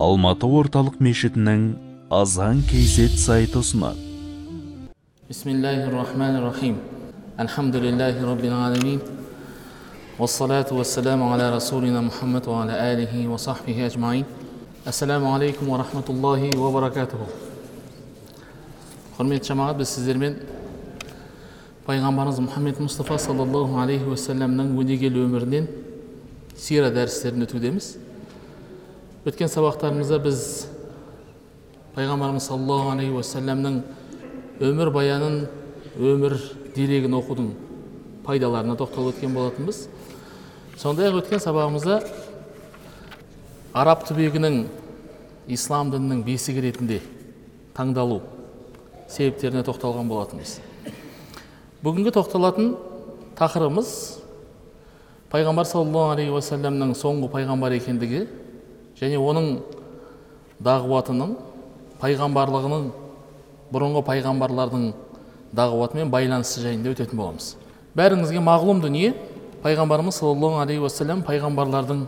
алматы орталық мешітінің азан kz сайты ұсынады بسم الله الرحمن الرحيم الحمد لله رب العالمين والصلاة والسلام على رسولنا محمد وعلى آله وصحبه أجمعين السلام عليكم ورحمة الله وبركاته құрметті жамағат біз сіздермен пайғамбарымыз мұхаммед мұстафа саллаллаху алейхи уассаламның өнегелі өмірінен сира дәрістерін өтудеміз өткен сабақтарымызда біз пайғамбарымыз саллаллаху алейхи уассаламның өмір баянын өмір дерегін оқудың пайдаларына тоқталып өткен болатынбыз. Сондай ақ өткен сабағымызда араб түбегінің ислам дінінің бесігі ретінде таңдалу себептеріне тоқталған болатынбыз. Бүгінгі тоқталатын тақырыбымыз пайғамбар саллаллаху алейхи уассаламның соңғы пайғамбар екендігі және оның дағуатының пайғамбарлығының бұрынғы пайғамбарлардың дағуатымен байланысы жайында өтетін боламыз. Бәріңізге мағлұм дүние пайғамбарымыз саллаллаху алейхи уассалам пайғамбарлардың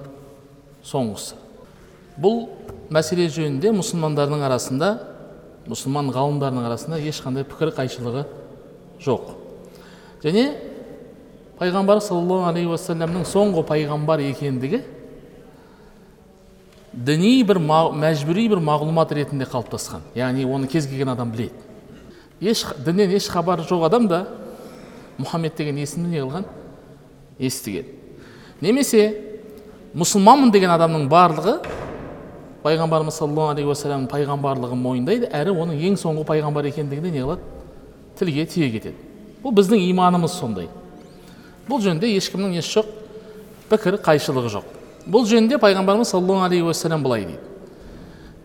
соңғысы. Бұл мәселе жөнінде мұсылмандардың арасында мұсылман ғалымдарының арасында ешқандай пікір қайшылығы жоқ. Және пайғамбар саллаллаху алейхи уассаламның соңғы пайғамбар екендігі діни бір мәжбүри бір мағлұмат ретінде қалыптасқан. Яғни оны кез келген адам біледі. Еш діннен еш хабары жоқ адам да мұхаммед деген есімді не қылған? Естіген. Немесе мұсылманмын деген адамның барлығы пайғамбарымыз саллаллаху алейхи уассаламның пайғамбарлығын мойындайды әрі оның ең соңғы пайғамбар екендігіне не қылады? Тілге тиек етеді. Бұл біздің иманымыз сондай. Бұл жөнінде ешкімнің несі жоқ пікір қайшылығы жоқ. Бұл жөнінде пайғамбарымыз саллаллаху алейхи уассалам былай дейді.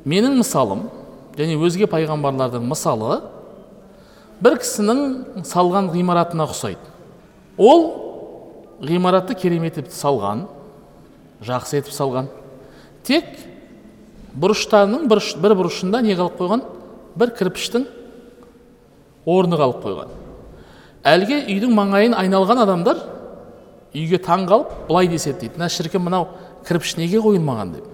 Менің мысалым және өзге пайғамбарлардың мысалы бір кісінің салған ғимаратына ұқсайды. Ол ғимаратты керемет етіп салған жақсы етіп салған. Тек бұрыштарының бір, бір бұрышында не қалып қойған? Бір кірпіштің орны қалып қойған. Әлгі үйдің маңайын айналған адамдар үйге таң қалып былай деседі дейді. Мына шіркін мынау кірпіш неге қойылмаған деп.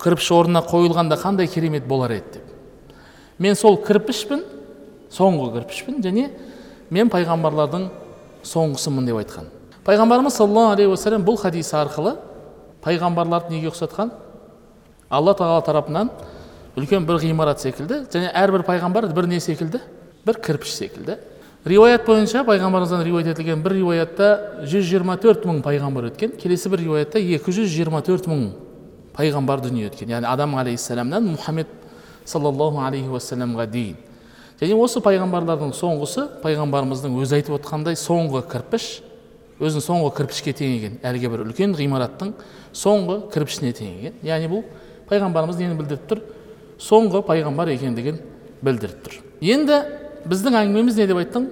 Кірпіш орнына қойылғанда қандай керемет болар еді деп. Мен сол кірпішпін соңғы кірпішпін және мен пайғамбарлардың соңғысымын деп айтқан. Пайғамбарымыз саллаллаху алейхи уассалам бұл хадис арқылы пайғамбарларды неге ұқсатқан? Алла тағала тарапынан үлкен бір ғимарат секілді және әрбір пайғамбар бір не секілді? Бір кірпіш секілді. Риуаят бойынша пайғамбарымыздан риуаят етілген бір риуаятта 124 мың пайғамбар өткен келесі бір риуаятта 224 мың пайғамбар дүние өткен яғни адам алейхисаламнан мұхаммед саллаллаху алейхи уассаламға дейін және осы пайғамбарлардың соңғысы пайғамбарымыздың өзі айтып отқандай соңғы кірпіш өзінің соңғы кірпішке теңеген әлгі бір үлкен ғимараттың соңғы кірпішіне теңеген яғни бұл пайғамбарымыз нені білдіріп тұр соңғы пайғамбар екендігін білдіріп тұр енді біздің әңгімеміз не деп айттың?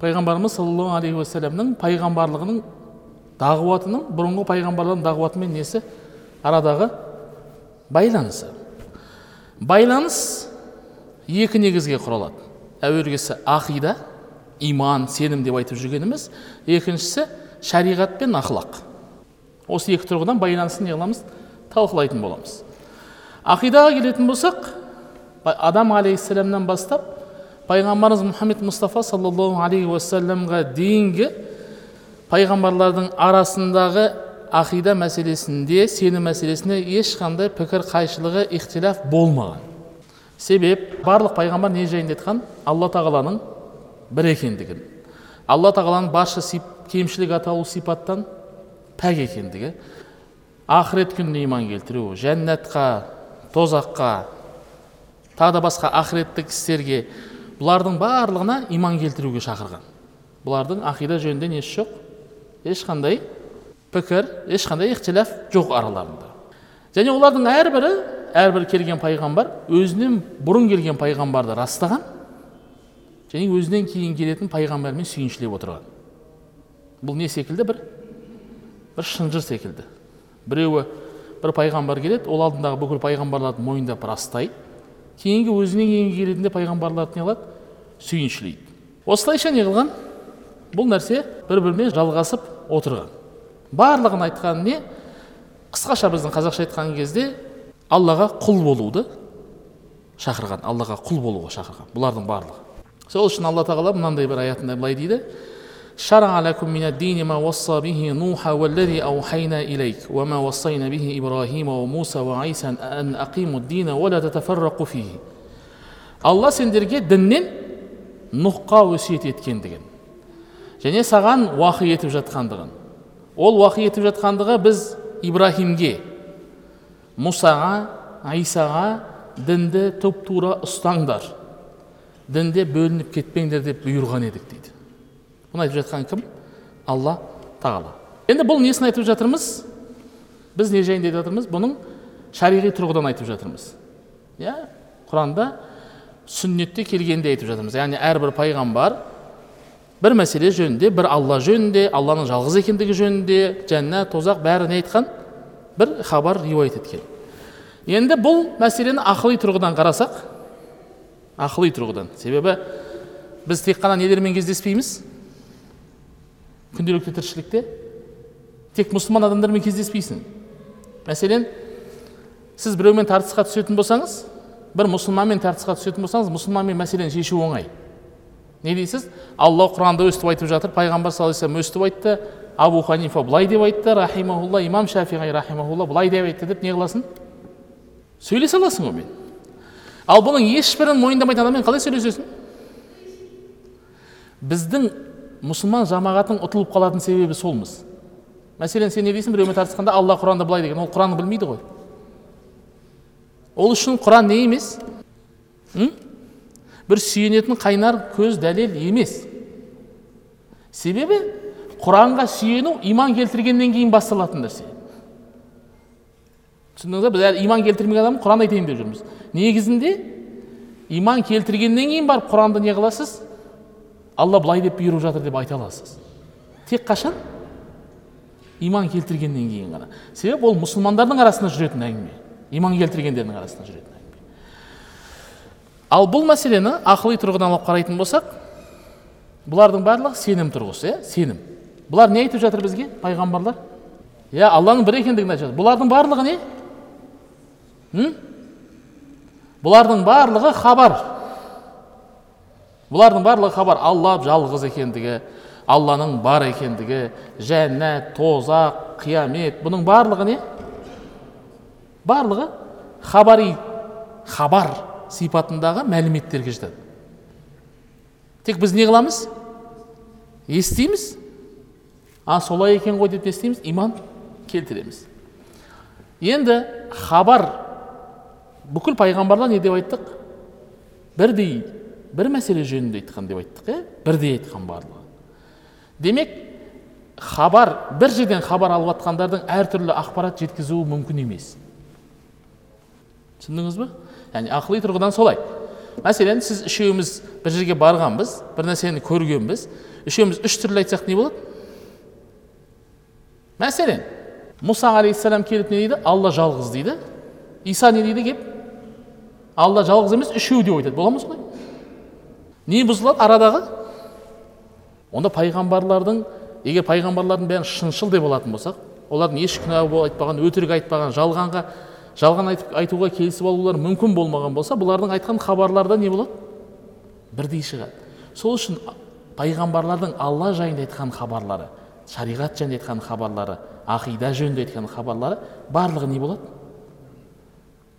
Пайғамбарымыз саллаллаху алейхи уассаламның пайғамбарлығының дағуатының бұрынғы пайғамбарлардың дағуатымен несі? Арадағы байланысы. Байланыс екі негізге құралады. Әуелгісі ақида иман сенім деп айтып жүргеніміз. Екіншісі шариғат пен ақылақ осы екі тұрғыдан байланысын не қыламыз? Талқылайтын боламыз. Ақидаға келетін болсақ адам алейхисаламнан бастап пайғамбарымыз мұхаммед мұстафа саллаллаху алейхи уассаламға дейінгі пайғамбарлардың арасындағы ақида мәселесінде сенім мәселесінде ешқандай пікір қайшылығы ихтилаф болмаған себеп барлық пайғамбар не жайында айтқан алла тағаланың бір екендігін алла тағаланың барша сип, кемшілік атаулы сипаттан пәк екендігі ақырет күніне иман келтіру жәннатқа тозаққа тағы да басқа ақыреттік істерге бұлардың барлығына иман келтіруге шақырған. Бұлардың ақида жөнінде несі жоқ? Ешқандай пікір ешқандай ихтилаф жоқ араларында. Және олардың әрбірі әрбір келген пайғамбар өзінен бұрын келген пайғамбарды растаған және өзінен кейін келетін пайғамбармен сүйіншілеп отырған. Бұл не секілді? бір бір шынжыр секілді. Біреуі бір пайғамбар келеді ол алдындағы бүкіл пайғамбарларды мойындап растайды. Кейінгі өзінен кейін келетінде пайғамбарларды не қылады сүйіншілейді осылайша не қылған бұл нәрсе бір бірімен жалғасып отырған барлығын айтқан не қысқаша біздің қазақша айтқан кезде аллаға құл болуды шақырған аллаға құл болуға шақырған бұлардың барлығы сол үшін алла тағала мынандай бір аятында былай дейді شرع لكم من الدين ما وصى به نوح والذي أوحينا إليك وما وصينا به إبراهيم وموسى وعيسى أن أقيموا الدين ولا تتفرقوا فيه алла сендерге діннен нұхқа өсиет еткендігін және саған уақи етіп жатқандығын ол уақи етіп жатқандығы біз ибраһимге мұсаға айсаға дінді тұп тура ұстаңдар дінде бөлініп кетпеңдер деп бұйырған едік дейді бұны айтып жатқан кім алла тағала енді бұл несін айтып жатырмыз біз не жайында айтып жатырмыз бұның шариғи тұрғыдан айтып жатырмыз иә құранда сүннетте келгенде айтып жатырмыз яғни әрбір пайғамбар бір мәселе жөнінде бір алла жөнінде алланың жалғыз екендігі жөнінде жәннат тозақ бәрін айтқан бір хабар риуаят еткен енді бұл мәселені ақыли тұрғыдан қарасақ ақыли тұрғыдан себебі біз тек қана нелермен кездеспейміз күнделікті тіршілікте тек мұсылман адамдармен кездеспейсің. Мәселен сіз біреумен тартысқа түсетін болсаңыз бір мұсылманмен тартысқа түсетін болсаңыз мұсылманмен мәселені шешу оңай. Не дейсіз? Алла құранда өстіп айтып жатыр пайғамбар саллаллаху алейhi өстіп айтты абу ханифа былай деп айтты рахимахулла имам шафиғи рахимахулла былай деп айтты деп не қыласың? Сөйлесе аласың онымен ал бұның ешбірін мойындамайтын адаммен қалай сөйлесесің? Біздің мұсылман жамағаттың ұтылып қалатын себебі солмыз. Мәселен сен не дейсің? біреумен тартысқанда алла құранда былай деген. Ол құранды білмейді ғой. Ол үшін құран не емес? Үм? бір сүйенетін қайнар көз дәлел емес. Себебі құранға сүйену иман келтіргеннен кейін басталатын нәрсе. Түсіндіңіз ба біз әлі иман келтірмеген адам құран айтайын деп жүрміз. Негізінде иман келтіргеннен кейін барып құранды не қыласыз? Алла былай деп бұйырып жатыр деп айта аласыз. Тек қашан? Иман келтіргеннен кейін ғана. Себебі ол мұсылмандардың арасында жүретін әңгіме. Иман келтіргендердің арасында жүретін әңгіме. Ал бұл мәселені ақыли тұрғыдан алып қарайтын болсақ бұлардың барлығы сенім тұрғысы иә? Сенім. Бұлар не айтып жатыр бізге? Пайғамбарлар? Иә алланың бір екендігін айтып жатыр. Бұлардың барлығы не? М? бұлардың барлығы хабар. Бұлардың барлығы хабар алла жалғыз екендігі алланың бар екендігі жәннат тозақ қиямет бұның барлығы не? Барлығы хабари хабар сипатындағы мәліметтерге жатады тек біз не қыламыз? Естиміз. А солай екен ғой деп не иман келтіреміз. Енді хабар бүкіл пайғамбарлар не деп айттық? Бірдей бір мәселе жөнінде айтқан деп айттық иә бірдей айтқан барлығы. Демек хабар бір жерден хабар алып жатқандардың әртүрлі ақпарат жеткізуі мүмкін емес. Түсіндіңіз ба яғни ақыли тұрғыдан солай. Мәселен сіз үшеуміз бір жерге барғанбыз бір нәрсені көргенбіз үшеуміз үш түрлі айтсақ не болады? Мәселен мұса алейхисалам келіп не дейді? Алла жалғыз дейді. Иса не дейді? Келіп алла жалғыз емес үшеу деп айтады. Бола ма солай? Не бұзылады арадағы? Онда пайғамбарлардың егер пайғамбарлардың бәрін шыншыл деп алатын болсақ олардың еш күнә айтпаған өтірік айтпаған жалғанға жалған айтып, айтуға келісіп алулар мүмкін болмаған болса бұлардың айтқан хабарларда не болады? Бірдей шығады. Сол үшін пайғамбарлардың алла жайында айтқан хабарлары шариғат жайында айтқан хабарлары ақида жөнінде айтқан хабарлары барлығы не болады?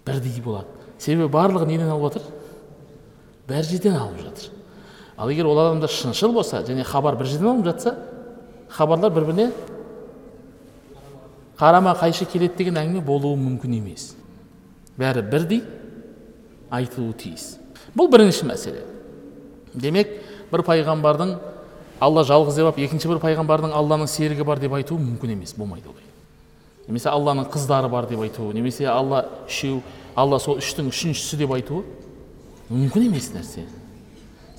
Бірдей болады. Себебі барлығы неден алып жатыр бір жерден алып жатыр. Ал егер ол адамдар шыншыл болса және хабар бір жерден алынып жатса хабарлар бір біріне қарама қайшы келеді деген әңгіме болуы мүмкін емес. Бәрі бірдей айтылуы тиіс. Бұл бірінші мәселе. Демек бір пайғамбардың алла жалғыз деп алып екінші бір пайғамбардың алланың серігі бар деп айтуы мүмкін емес болмайды олай немесе алланың қыздары бар деп айтуы немесе алла үшеу алла сол үштің үшіншісі деп айтуы мүмкін емес нәрсе.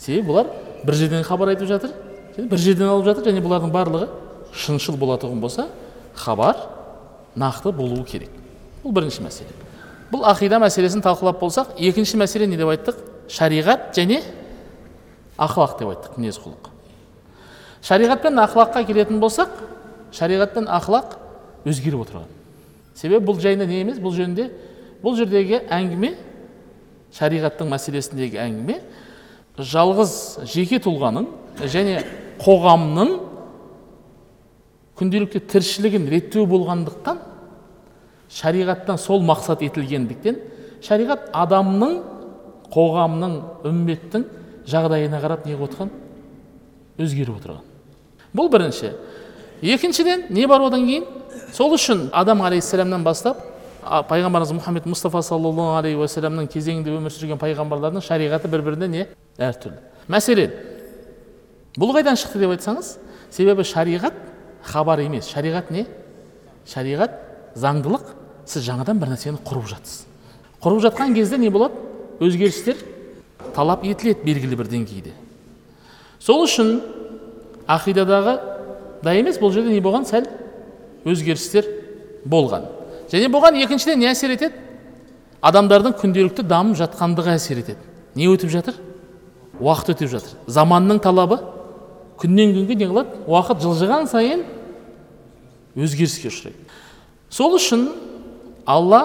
Себебі бұлар бір жерден хабар айтып жатыр бір жерден алып жатыр және бұлардың барлығы шыншыл болатұғын болса хабар нақты болуы керек. Бұл бірінші мәселе. Бұл ақида мәселесін талқылап болсақ екінші мәселе не деп айттық? Шариғат және ақылақ деп айттық мінез құлық. Шариғат пен ақылаққа келетін болсақ шариғат пен ақылақ өзгеріп отырған себебі бұл жайында не емес? Бұл жөнінде бұл жердегі әңгіме шариғаттың мәселесіндегі әңгіме жалғыз жеке тұлғаның және қоғамның күнделікті тіршілігін реттеу болғандықтан шариғаттан сол мақсат етілгендіктен шариғат адамның қоғамның үмметтің жағдайына қарап не қылып отырған? өзгеріп отырған. Бұл бірінші. Екіншіден не бар одан кейін? Сол үшін адам алейхисаламнан бастап пайғамбарымыз мұхаммед мұстафа саллаллаху алейхи уассаламның кезеңінде өмір сүрген пайғамбарлардың шариғаты бір біріне не? Әртүрлі. Мәселен бұл қайдан шықты деп айтсаңыз себебі шариғат хабар емес. Шариғат не? Шариғат заңдылық. Сіз жаңадан бір нәрсені құрып жатсыз. Құрып жатқан кезде не болады? Өзгерістер талап етіледі белгілі бір деңгейде. Сол үшін ақидадағы да емес бұл жерде не болған? Сәл өзгерістер болған. Және бұған екіншіден не әсер етеді? Адамдардың күнделікті дамып жатқандығы әсер етеді. Не өтіп жатыр? Уақыт өтіп жатыр. Заманның талабы күннен күнге не қылады? Уақыт жылжыған сайын өзгеріске ұшырайды. Сол үшін алла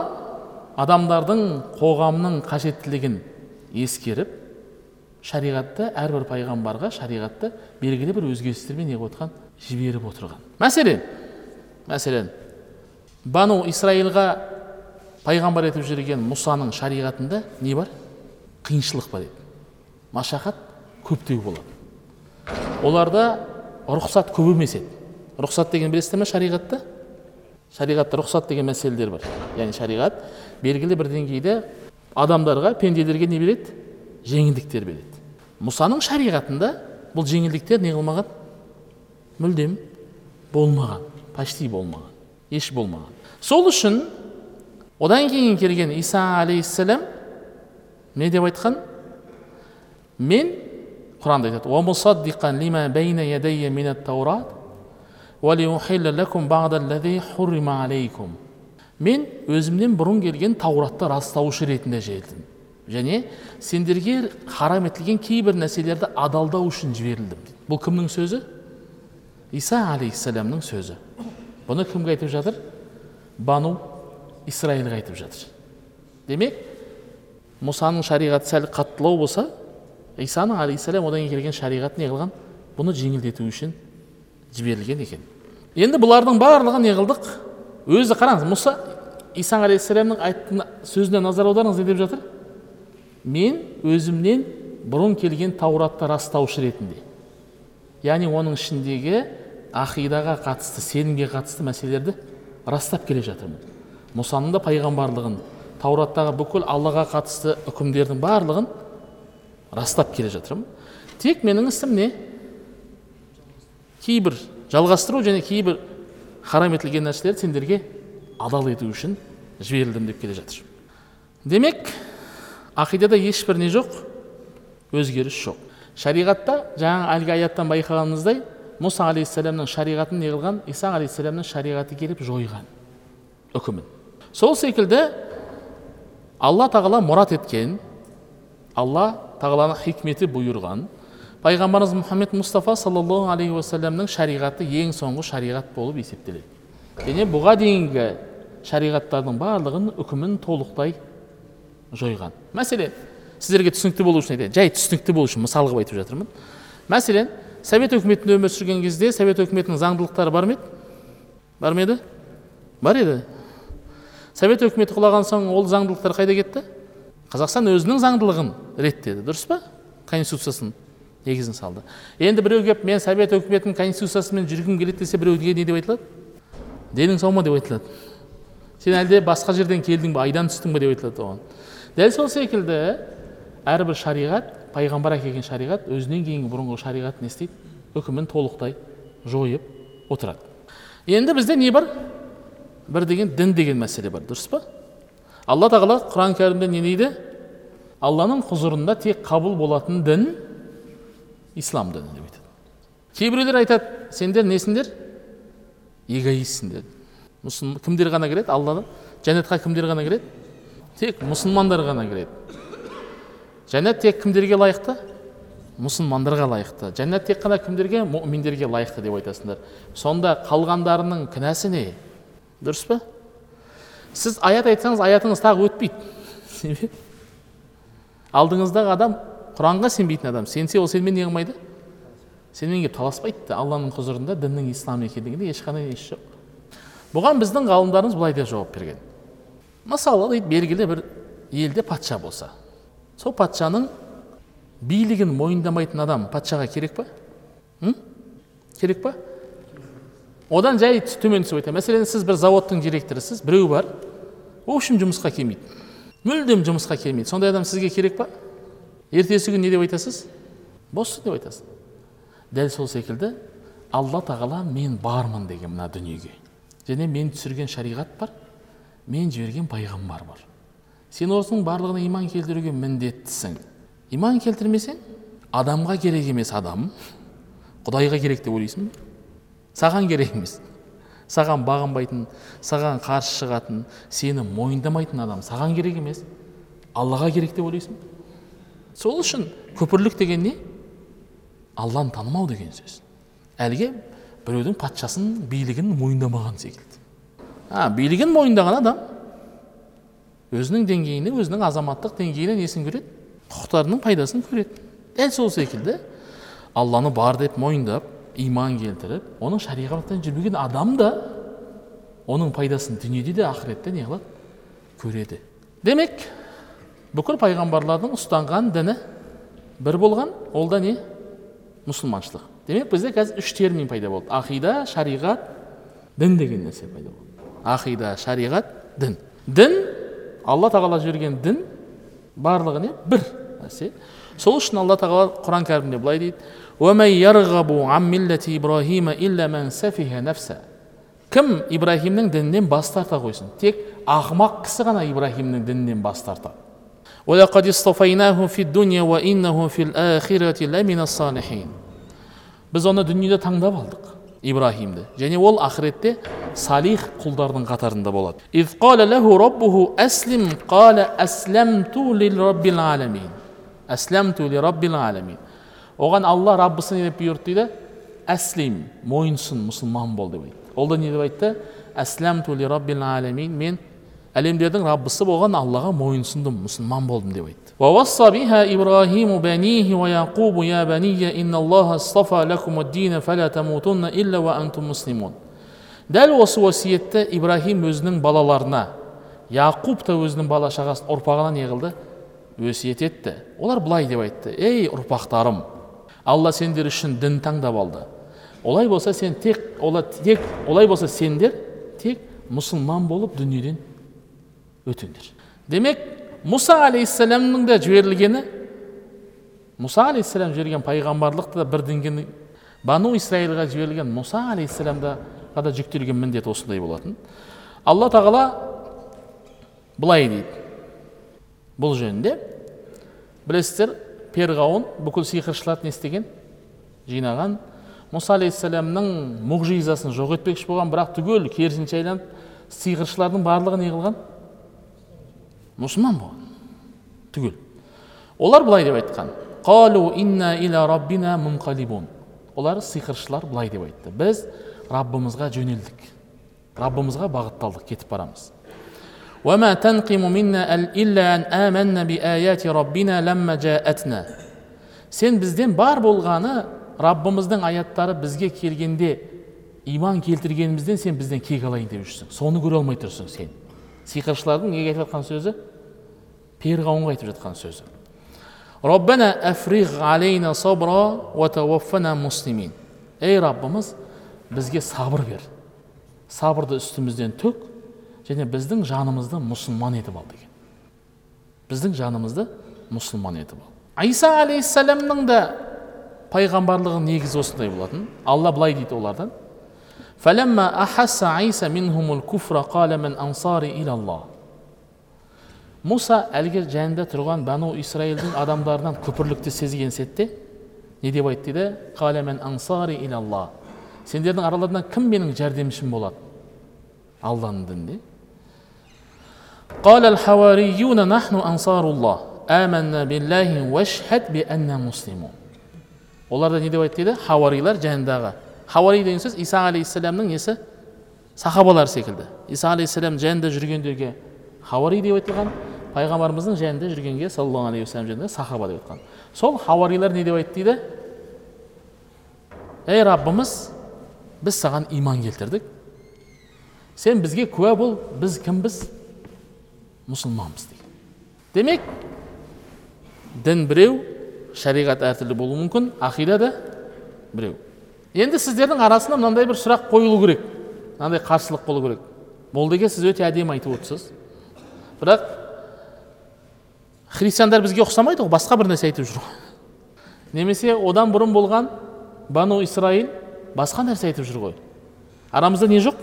адамдардың қоғамның қажеттілігін ескеріп шариғатты әрбір пайғамбарға шариғатты белгілі бір өзгерістермен не қылып жіберіп отырған. Мәселен мәселен бану исраилға пайғамбар етіп жіберген мұсаның шариғатында не бар? Қиыншылық бар еді. Машақат көптеу болады. Оларда рұқсат көп емес еді. Рұқсат деген білесіздер ме шариғатта? Шариғатта рұқсат деген мәселелер бар. Яғни шариғат белгілі бір деңгейде адамдарға пенделерге не береді? Жеңілдіктер береді. Мұсаның шариғатында бұл жеңілдіктер не қылмаған? Мүлдем болмаған. Почти болмаған. Еш болмаған. Сол үшін одан кейін келген иса алейхисалам не деп айтқан? Мен құранда айтады мен өзімнен бұрын келген тауратты растаушы ретінде жіберілдім және сендерге харам етілген кейбір нәрселерді адалдау үшін жіберілдім. Бұл кімнің сөзі? Иса алейхисаламның сөзі. Бұны кімге айтып жатыр? Бану исраилға айтып жатыр. Демек мұсаның шариғаты сәл қаттылау болса исаның алейхисалам одан кейін келген шариғат не қылған бұны жеңілдету үшін жіберілген екен енді бұлардың барлығын не қылдық өзі қараңыз мұса иса алейхисаламның айтқан сөзіне назар аударыңыз не деп жатыр мен өзімнен бұрын келген тауратты растаушы ретінде яғни оның ішіндегі ақидаға қатысты сенімге қатысты мәселелерді растап келе жатырмын. Мұсаның да пайғамбарлығын таураттағы бүкіл аллаға қатысты үкімдердің барлығын растап келе жатырмын. Тек менің ісім не? Кейбір жалғастыру және кейбір харам етілген нәрселерді сендерге адал ету үшін жіберілдім деп келе жатыр. Демек ақидада ешбір не жоқ өзгеріс жоқ. Шариғатта жаңа әлгі аяттан байқағанымыздай мұса алейхисаламның шариғатын не қылған иса алейхисаламның шариғаты келіп жойған үкімін сол секілді алла тағала мұрат еткен алла тағаланың хикметі бұйырған пайғамбарымыз мұхаммед мұстафа саллаллаху алейхи уассаламның шариғаты ең соңғы шариғат болып есептеледі және бұға дейінгі шариғаттардың барлығын үкімін толықтай жойған мәселен сіздерге түсінікті болу үшін айтайын жай түсінікті болу үшін мысал қылып айтып жатырмын мәселен совет өкіметінде өмір сүрген кезде совет өкіметінің заңдылықтары бар ма еді? Бар ма еді? Бар еді. Совет өкіметі құлаған соң ол заңдылықтар қайда кетті? Қазақстан өзінің заңдылығын реттеді. Дұрыс па? Конституциясын негізін салды. Енді біреу келіп мен совет өкіметінің конституциясымен жүргім келеді десе біреуге не? деп айтылады? Денің сау ма деп айтылады. Сен әлде басқа жерден келдің ба айдан түстің ба деп айтылады оған. Дәл сол секілді әрбір шариғат пайғамбар әкелген шариғат өзінен кейінгі бұрынғы шариғат не істейді үкімін толықтай жойып отырады. Енді бізде не бар? Бір деген дін деген мәселе бар. Дұрыс па? Алла тағала құран кәрімде не дейді? Алланың құзырында тек қабыл болатын дін ислам діні деп айтады. Кейбіреулер айтады сендер несіңдер эгоистсіңдер кімдер ғана кіреді? Алланы жәннатқа кімдер ғана кіреді? Тек мұсылмандар ғана кіреді. Жәннат тек кімдерге лайықты? Мұсылмандарға лайықты. Жәннат тек қана кімдерге? Мүминдерге лайықты деп айтасыңдар. Сонда қалғандарының кінәсі не? Дұрыс па? Сіз аят айтсаңыз аятыңыз тағы өтпейді. Алдыңыздағы адам құранға сенбейтін адам. Сенсе ол сенімен не қылмайды? Сенімен келіп таласпайды да. Алланың құзырында діннің ислам екендігінде ешқандай несі жоқ. Бұған біздің ғалымдарымыз былай деп жауап берген. Мысалы дейді белгілі бір елде патша болса. Сол патшаның билігін мойындамайтын адам патшаға керек па? М? керек па? Одан жай төмен түсіп айтайын. Мәселен сіз бір заводтың директорысыз біреу бар. Общем жұмысқа келмейді. Мүлдем жұмысқа келмейді. Сондай адам сізге керек па? Ертесі күні не деп айтасыз? Боссын деп айтасыз. Дәл сол секілді алла тағала мен бармын деген мына дүниеге. Және мен түсірген шариғат бар мен жіберген пайғамбар бар. Сен осының барлығына иман келтіруге міндеттісің. Иман келтірмесең адамға керек емес адам. Құдайға керек деп ойлайсың саған керек емес. Саған бағынбайтын саған қарсы шығатын сені мойындамайтын адам саған керек емес. Аллаға керек деп ойлайсың сол үшін күпірлік деген не? Алланы танымау деген сөз. Әлгі біреудің патшасын билігін мойындамаған секілді. А билігін мойындаған адам өзінің деңгейіне өзінің азаматтық деңгейіне несін көреді? Құқықтарының пайдасын көреді. Дәл сол секілді алланы бар деп мойындап иман келтіріп оның шариғаттан жүрмеген адам да оның пайдасын дүниеде де ақыретте не қылады? Көреді. Демек бүкіл пайғамбарлардың ұстанған діні бір болған ол да не? Мұсылманшылық. Демек бізде қазір үш термин пайда болды. Ақида шариғат дін деген нәрсе пайда болды. Ақида шариғат дін. Дін алла тағала жіберген дін барлығы не? бір нәрсе. Сол үшін алла тағала құран кәрімде былай дейді. Кім ибраһимнің дінінен бас тарта қойсын? Тек ақымақ кісі ғана ибраһимнің дінінен бас тартады біз оны дүниеде таңдап алдық ибраһимді және ол ақыретте салих құлдардың қатарында болады. Оған алла раббысы не деп бұйырды дейді? Әслим мойынсын мұсылман бол деп айтты. Ол да не деп айтты? Әсләмту ли раббил әлемин мен әлемдердің раббысы болған аллаға мойынсындым мұсылман болдым деп айтты ووصى بها إبراهيم بنيه ويعقوب يا بني إن الله اصطفى لكم الدين فلا تموتن إلا وأنتم مسلمون дәл осы өсиетті ибраһим өзінің балаларына яқуб та өзінің бала шағасын ұрпағына не қылды өсиет етті олар былай деп айтты ей ұрпақтарым алла сендер үшін дін таңдап алды олай болса сен тек олар тек олай болса сендер тек мұсылман болып дүниеден өтіңдер демек мұса алейхисаламның да жіберілгені мұса алейхисалам жіберген пайғамбарлықты да бір деңгейде бану исраилға жіберілген мұса алейхисаламға да жүктелген міндет осындай болатын алла тағала былай дейді бұл жөнінде білесіздер перғауын бүкіл сиқыршыларды не істеген жинаған мұса алейхисаламның мұғжизасын жоқ етпекші болған бірақ түгел керісінше айналып сиқыршылардың барлығы не қылған мұсылман болған түгел олар былай деп айтқан қалу инна иля раббина мунқалибун олар сиқыршылар былай деп айтты біз раббымызға жөнелдік раббымызға бағытталдық кетіп барамыз وما تنقم منا إلا أن آمنا بآيات ربنا لما جاءتنا сен бізден бар болғаны раббымыздың аяттары бізге келгенде иман келтіргенімізден сен бізден кек алайын деп жүрсің соны көре алмай тұрсың сен сиқыршылардың неге айтып жатқан сөзі? Перғауынға айтып жатқан сөзі. Муслимин ей раббымыз бізге сабыр бер. Сабырды үстімізден төк және біздің жанымызды мұсылман етіп ал деген. Біздің жанымызды мұсылман етіп ал. Иса алейхисаламның да пайғамбарлығы негізі осындай болатын. Алла былай дейді олардан. فلما أحس عيسى منهم الكفر قال من أنصاري إلى الله мұса әлгі жанында тұрған бану исраилдің адамдарынан күпірлікті сезген сәтте не деп айтты дейді қаламен ансари илалла сендердің араларыңнан кім менің жәрдемшім болады алланың дінінде قال الحواريون نحن أنصار الله آمنا بالله واشهد بأننا مسلمون олар да не деп айтты дейді хауарилар жанындағы хауари деген сөз иса алейхисаламның несі сахабалар секілді иса алейхисалам жанында жүргендерге хауари деп айтылған пайғамбарымыздың жанында жүргенге саллаллаху алейхи уассалам жанында сахаба деп айтқан сол хауарилар не деп айтты дейді ей раббымыз біз саған иман келтірдік сен бізге куә бол біз кімбіз мұсылманбыз дейді демек дін біреу шариғат әртүрлі болуы мүмкін ақида да біреу енді сіздердің арасында мынандай бір сұрақ қойылу керек. Мынандай қарсылық болу керек. Молдеке сіз өте әдемі айтып отырсыз. Бірақ христиандар бізге ұқсамайды ғой басқа бір нәрсе айтып жүр ғой. Немесе одан бұрын болған бану исраил басқа нәрсе айтып жүр ғой. Арамызда не жоқ?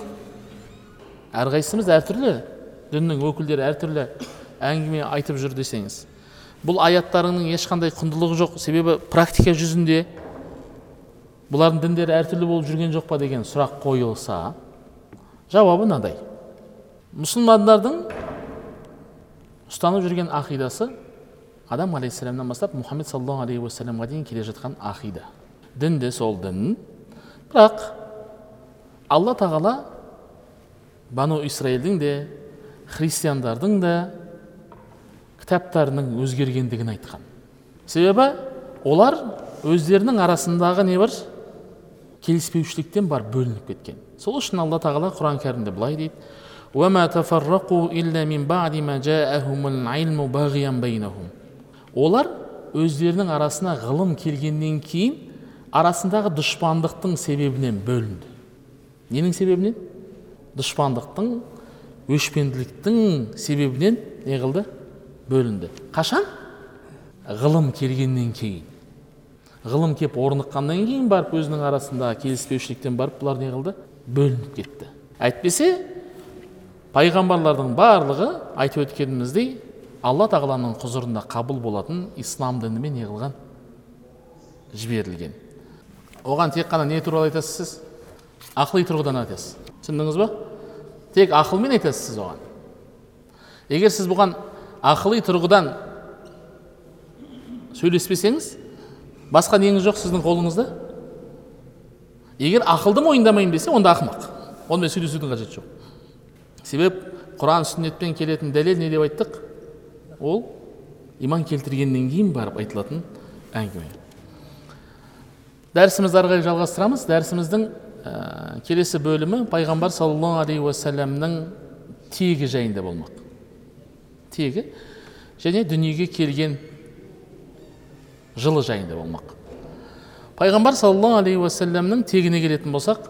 Әрқайсымыз әртүрлі діннің өкілдері әртүрлі әңгіме айтып жүр десеңіз. Бұл аяттарының ешқандай құндылығы жоқ. Себебі практика жүзінде бұлардың діндері әртүрлі болып жүрген жоқ па деген сұрақ қойылса жауабы мынадай. Мұсылмандардың ұстанып жүрген ақидасы адам алейхисаламнан бастап мұхаммед саллаллаху алейхи уассаламға дейін келе жатқан ақида. Дін де сол дін. Бірақ алла тағала бану исраилдің де христиандардың да кітаптарының өзгергендігін айтқан. Себебі олар өздерінің арасындағы не бар? Келіспеушіліктен бар бөлініп кеткен. Сол үшін алла тағала құран кәрімде былай дейді. Олар өздерінің арасына ғылым келгеннен кейін арасындағы дұшпандықтың себебінен бөлінді. Ненің себебінен? Дұшпандықтың өшпенділіктің себебінен не қылды? Бөлінді. Қашан? Ғылым келгеннен кейін. Ғылым кеп орныққаннан кейін барып өзінің арасындағы келіспеушіліктен барып бұлар не қылды? Бөлініп кетті. Әйтпесе пайғамбарлардың барлығы айтып өткеніміздей алла тағаланың құзырында қабыл болатын ислам дінімен не қылған? Жіберілген. Оған тек қана не туралы айтасыз сіз? Ақыли тұрғыдан айтасыз. Түсіндіңіз ба? Тек ақылмен айтасыз сіз оған. Егер сіз бұған ақыли тұрғыдан сөйлеспесеңіз басқа неңіз жоқ сіздің қолыңызда? Егер ақылды мойындамаймын десе онда ақымақ. Онымен сөйлесудің қажеті жоқ. Себеп құран сүннетпен келетін дәлел не деп айттық? Ол иман келтіргеннен кейін барып айтылатын әңгіме. Дәрісімізді ары қарай жалғастырамыз. Дәрісіміздің ә, келесі бөлімі пайғамбар саллаллаху алейхи уассаламның тегі жайында болмақ. Тегі және дүниеге келген жылы жайында болмақ пайғамбар саллаллаху алейхи уассаламның тегіне келетін болсақ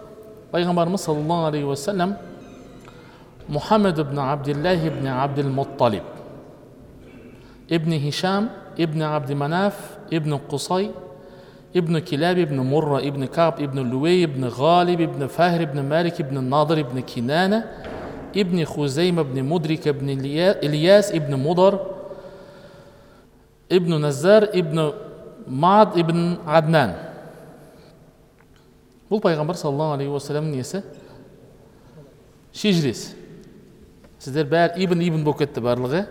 пайғамбарымыз саллаллаху алейхи уассалам мұхаммед ибн абдиллах ибн абдил мутталиб ابن هشام ابن عبد مناف ابن قصي ابن كلاب ابن مرة ابن كعب ابن لوي ابن غالب ابن فهر ابن مالك ابن الناظر ابن كنانة ابن خزيمة ابن مدرك ابن إلياس ابن مضر ابن نزار ابن мад ибн аднан бұл пайғамбар саллаллаху алейхи уассаламның несі шежіресі сіздер бәрі ибн ибн болып кетті барлығы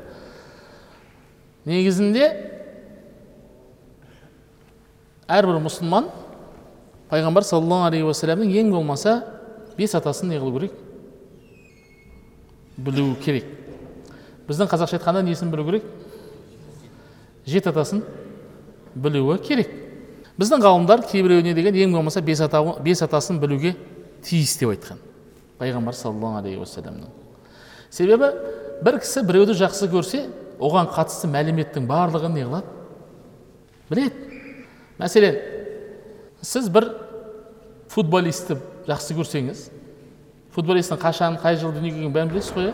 негізінде әрбір мұсылман пайғамбар саллаллаху алейхи уассаламның ең болмаса бес атасын не қылу керек білу керек біздің қазақша айтқанда несін білу керек жеті атасын білуі керек. Біздің ғалымдар кейбіреуіне деген ең болмаса бес, ата, бес атасын білуге тиіс деп айтқан. Пайғамбар саллаллаху алейхи уассаламның. Себебі бір кісі біреуді жақсы көрсе оған қатысты мәліметтің барлығын не қылады? Біледі. Мәселен сіз бір футболистті жақсы көрсеңіз футболисттің қашан қай жылы дүниеге келгенін бәрін білесіз ғой иә?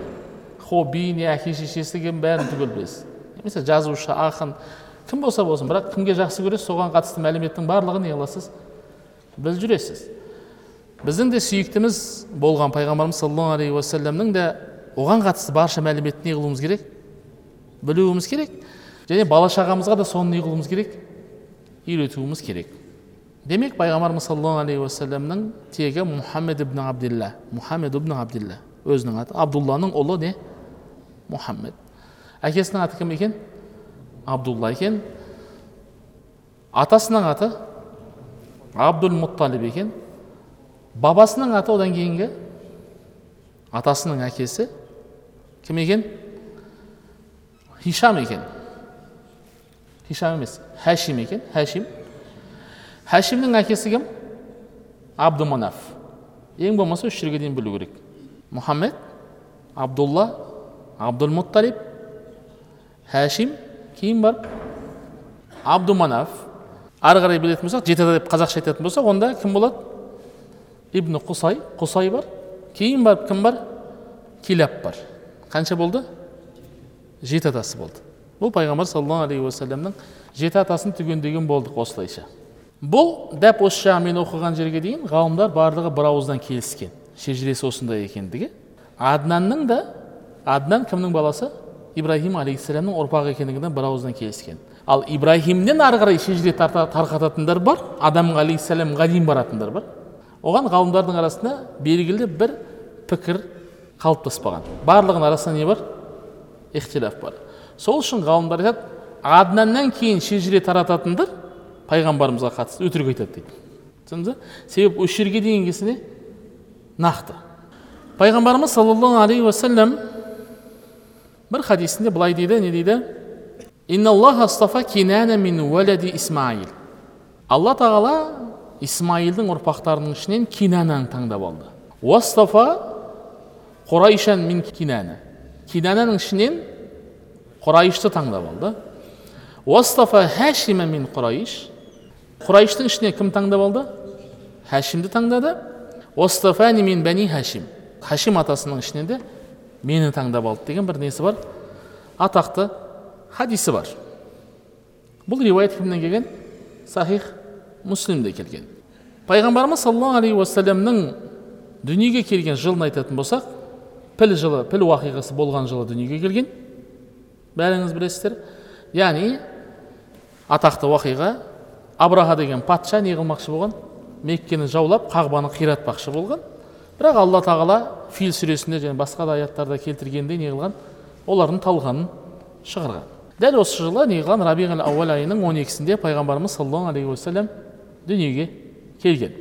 Хобби не әке шешесі екенін бәрін түгел білесіз. Немесе жазушы ақын кім болса болсын бірақ кімге жақсы көресіз соған қатысты мәліметтің барлығын не қыласыз біліп жүресіз. Біздің де сүйіктіміз болған пайғамбарымыз саллаллаху алейхи уассаламның да оған қатысты барша мәліметті не қылуымыз керек? Білуіміз керек. Және бала шағамызға да соны не қылуымыз керек? Үйретуіміз керек. Демек пайғамбарымыз саллаллаху алейхи уассаламның тегі мұхаммед ибн абдилла мұхаммед ибн абдилла өзінің аты. Абдулланың ұлы не? Мұхаммед әкесінің аты кім екен? Абдулла екен атасының аты абдул мутталиб екен. Бабасының аты одан кейінгі атасының әкесі кім екен? Хишам екен. Хишам емес хәшим екен. Хәшим хәшимнің әкесі кім? Абдуманаф. Ең болмаса үш жерге дейін білу керек. Мұхаммед абдулла абдулмутталиб хәшим кейін барып абдуманаф ары қарай білетін болсақ жеті ата деп қазақша айтатын болсақ онда кім болады? Ибн құсай құсай бар. Кейін барып кім бар? Килаб бар. Қанша болды? Жеті атасы болды. Бұл пайғамбар саллаллаху алейхи уассаламның жеті атасын түгендеген болдық осылайша. Бұл дәп осы жағын мен оқыған жерге дейін ғалымдар барлығы бір ауыздан келіскен. Шежіресі осындай екендігі. Аднанның да аднан кімнің баласы? Ибраһим алейхисаламның ұрпағы екендігіне бір ауыздан келіскен ал ибраһимнен ары қарай шежіре тарқататындар бар адам алейхисаламға дейін баратындар бар оған ғалымдардың арасында белгілі бір пікір қалыптаспаған барлығының арасында не бар ихтилаф бар сол үшін ғалымдар айтады аднаннан кейін шежіре тарататындар пайғамбарымызға қатысты өтірік айтады дейді түсіндіңіз ба себебі осы жерге дейінгісіне нақты пайғамбарымыз саллаллаху алейхи уассалам бір хадисінде былай дейді не дейді «Инналлаха астафа кинана мин уалади исмаил алла тағала исмаилдің ұрпақтарының ішінен кинананы таңдап алды уастафа құрайшан мин кинана кинананың ішінен құрайышты таңдап алды уастафа хашима мин құрайш құрайыштың ішінен кім таңдап алды хашимді таңдады уастафани мин бәни хашим хашим атасының ішінен де мені таңдап алды деген бір несі бар. Атақты хадисі бар. Бұл риуаят кімнен келген? Сахих муслимде келген. Пайғамбарымыз саллаллаху алейхи уассаламның дүниеге келген жылын айтатын болсақ піл жылы піл уақиғасы болған жылы дүниеге келген. Бәріңіз білесіздер. Яғни атақты уақиға абраха деген патша не қылмақшы болған меккені жаулап қағбаны қиратпақшы болған. Бірақ алла тағала фил сүресінде және басқа да аяттарда келтіргендей не қылған олардың талғанын шығарған. Дәл осы жылы не қылған рабиғ ауал айының он екісінде пайғамбарымыз саллаллаху алейхи уассалам дүниеге келген.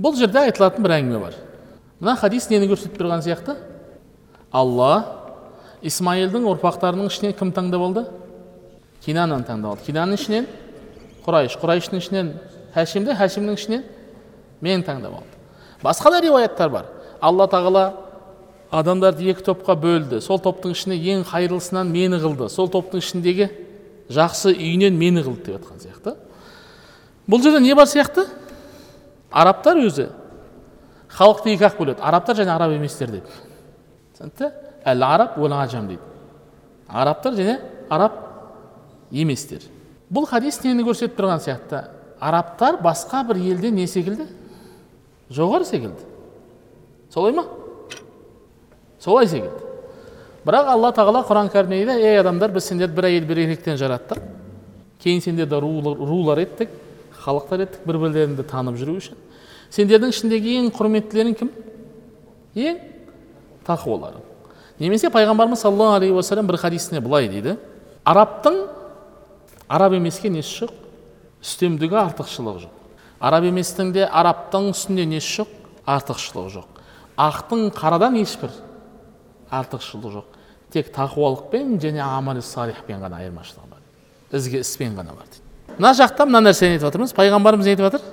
Бұл жерде айтылатын бір әңгіме бар. Мына хадис нені көрсетіп тұрған сияқты? Алла исмаилдің ұрпақтарының ішінен кім таңдап алды? Кинананы таңдап алды. Кинаның ішінен құрайш құрайыштың ішінен хәшимді хәшимнің ішінен мен таңдап алды басқа да риуаяттар бар. Алла тағала адамдарды екі топқа бөлді. Сол топтың ішіне ең қайырлысынан мені қылды. Сол топтың ішіндегі жақсы үйінен мені қылды деп жатқан сияқты. Бұл жерде не бар сияқты? Арабтар өзі. Халықты екі ақ бөледі. Арабтар және араб еместер деп. Түсінікті әл араб уәл ажам дейді. Арабтар және араб еместер. Бұл хадис нені көрсетіп тұрған сияқты? Арабтар басқа бір елде не секілді? Жоғары секілді. Солай ма? Солай секілді. Бірақ алла тағала құран кәрімде дейді ей адамдар біз сендерді бір әйел бір еркектен жараттық. Кейін сендерді рулар, еттік халықтар еттік бір бірлеріңді танып жүру үшін. Сендердің ішіндегі ең құрметтілерің кім? Ең тақуаларың. Немесе пайғамбарымыз саллаллаху алейхи уассалам бір хадисінде былай дейді. Арабтың араб емеске несі жоқ үстемдігі артықшылығы жоқ араб еместің де арабтың үстінде несі жоқ артықшылығы жоқ. Ақтың қарадан ешбір артықшылығы жоқ. Тек тақуалықпен және амали салихпен ғана айырмашылығы бар. Ізгі іспен ғана бар дейді. Мына жақта мына нәрсені айтып жатырмыз пайғамбарымыз не айтып жатыр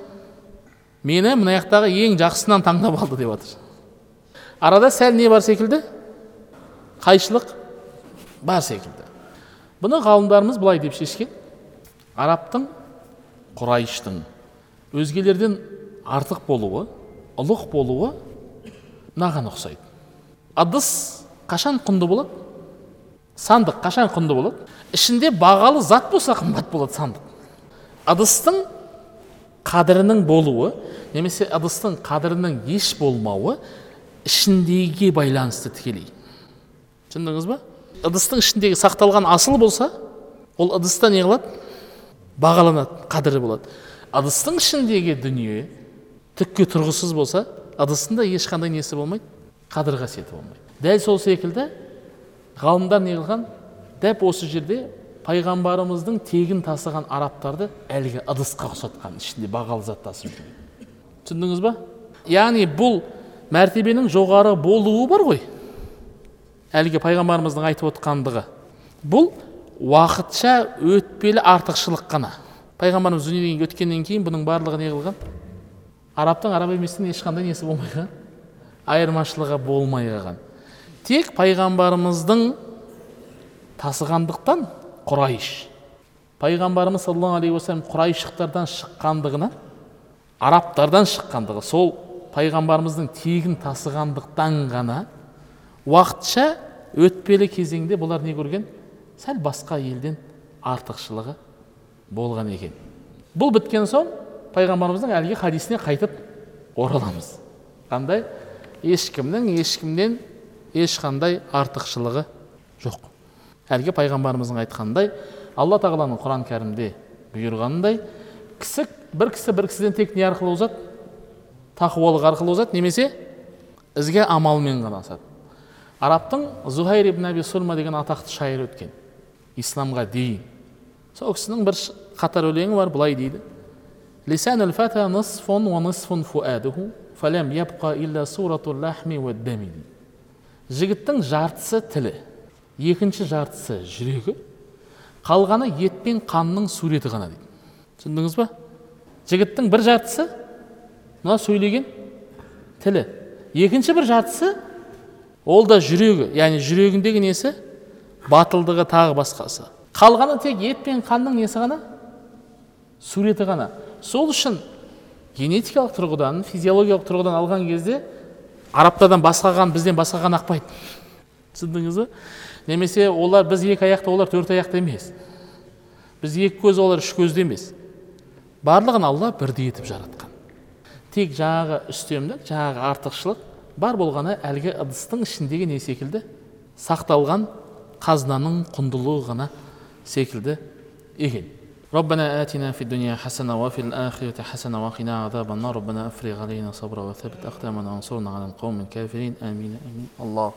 мені мына жақтағы ең жақсысынан таңдап алды деп жатыр арада сәл не бар секілді? Қайшылық бар секілді. Бұны ғалымдарымыз былай деп шешкен. Арабтың құрайыштың өзгелерден артық болуы ұлық болуы мынаған ұқсайды. Ыдыс қашан құнды болады? Сандық қашан құнды болады? Ішінде бағалы зат болса қымбат болады сандық. Ыдыстың қадірінің болуы немесе ыдыстың қадірінің еш болмауы ішіндегіге байланысты тікелей. Түсіндіңіз ба? Ыдыстың ішіндегі сақталған асыл болса ол ыдыста не қылады? Бағаланады қадірі болады. Ыдыстың ішіндегі дүние түкке тұрғысыз болса ыдыстың ешқандай несі болмайды қадір қасиеті болмайды. Дәл сол секілді ғалымдар не қылған? Дәп осы жерде пайғамбарымыздың тегін тасыған арабтарды әлгі ыдысқа ұқсатқан ішінде бағалы зат тасып жүрген түсіндіңіз ба? Яғни бұл мәртебенің жоғары болуы бар ғой. Әлгі пайғамбарымыздың айтып отқандығы. Бұл уақытша өтпелі артықшылық қана. Пайғамбарымыз дүниеден өткеннен кейін бұның барлығы не қылған арабтың араб еместен ешқандай несі болмай қалған айырмашылығы болмай қалған тек пайғамбарымыздың тасығандықтан құрайш. Пайғамбарымыз саллаллаху алейхи уассалам құрайшықтардан шыққандығынан арабтардан шыққандығы сол пайғамбарымыздың тегін тасығандықтан ғана уақытша өтпелі кезеңде бұлар не көрген? Сәл басқа елден артықшылығы болған екен. Бұл біткен соң пайғамбарымыздың әлгі хадисіне қайтып ораламыз. Қандай? Ешкімнің ешкімнен ешқандай артықшылығы жоқ. Әлгі пайғамбарымыздың айтқанындай алла тағаланың құран кәрімде бұйырғанындай кісі бір кісі бір кісіден тек не арқылы озады? Тақуалық арқылы озады немесе ізгі амалмен ғана озады арабтың зухайр ибн әби сульма деген атақты шайыр өткен. Исламға дейін. Сол кісінің бір қатар өлеңі бар былай дейді жігіттің жартысы тілі екінші жартысы жүрегі қалғаны ет пен қанның суреті ғана дейді түсіндіңіз ба жігіттің бір жартысы мына сөйлеген тілі екінші бір жартысы ол да жүрегі яғни жүрегіндегі несі батылдығы тағы басқасы қалғаны тек ет пен қанның несі ғана суреті ғана. Сол үшін генетикалық тұрғыдан физиологиялық тұрғыдан алған кезде арабтардан басқа қан бізден басқа қан ақпайды түсіндіңіз ба немесе олар біз екі аяқты олар төрт аяқты емес. Біз екі көз олар үш көзді емес. Барлығын алла бірдей етіп жаратқан. Тек жаңағы үстемдік жаңағы артықшылық бар болғаны әлгі ыдыстың ішіндегі не секілді? Сақталған қазынаның құндылығы ғана секілді екен. ربنا آتنا في الدنيا حسنة وفي الآخرة حسنة وقنا عذاب النار. ربنا أفرغ علينا صبرا وثبت أقدامنا وانصرنا على القوم الكافرين. آمين آمين. الله.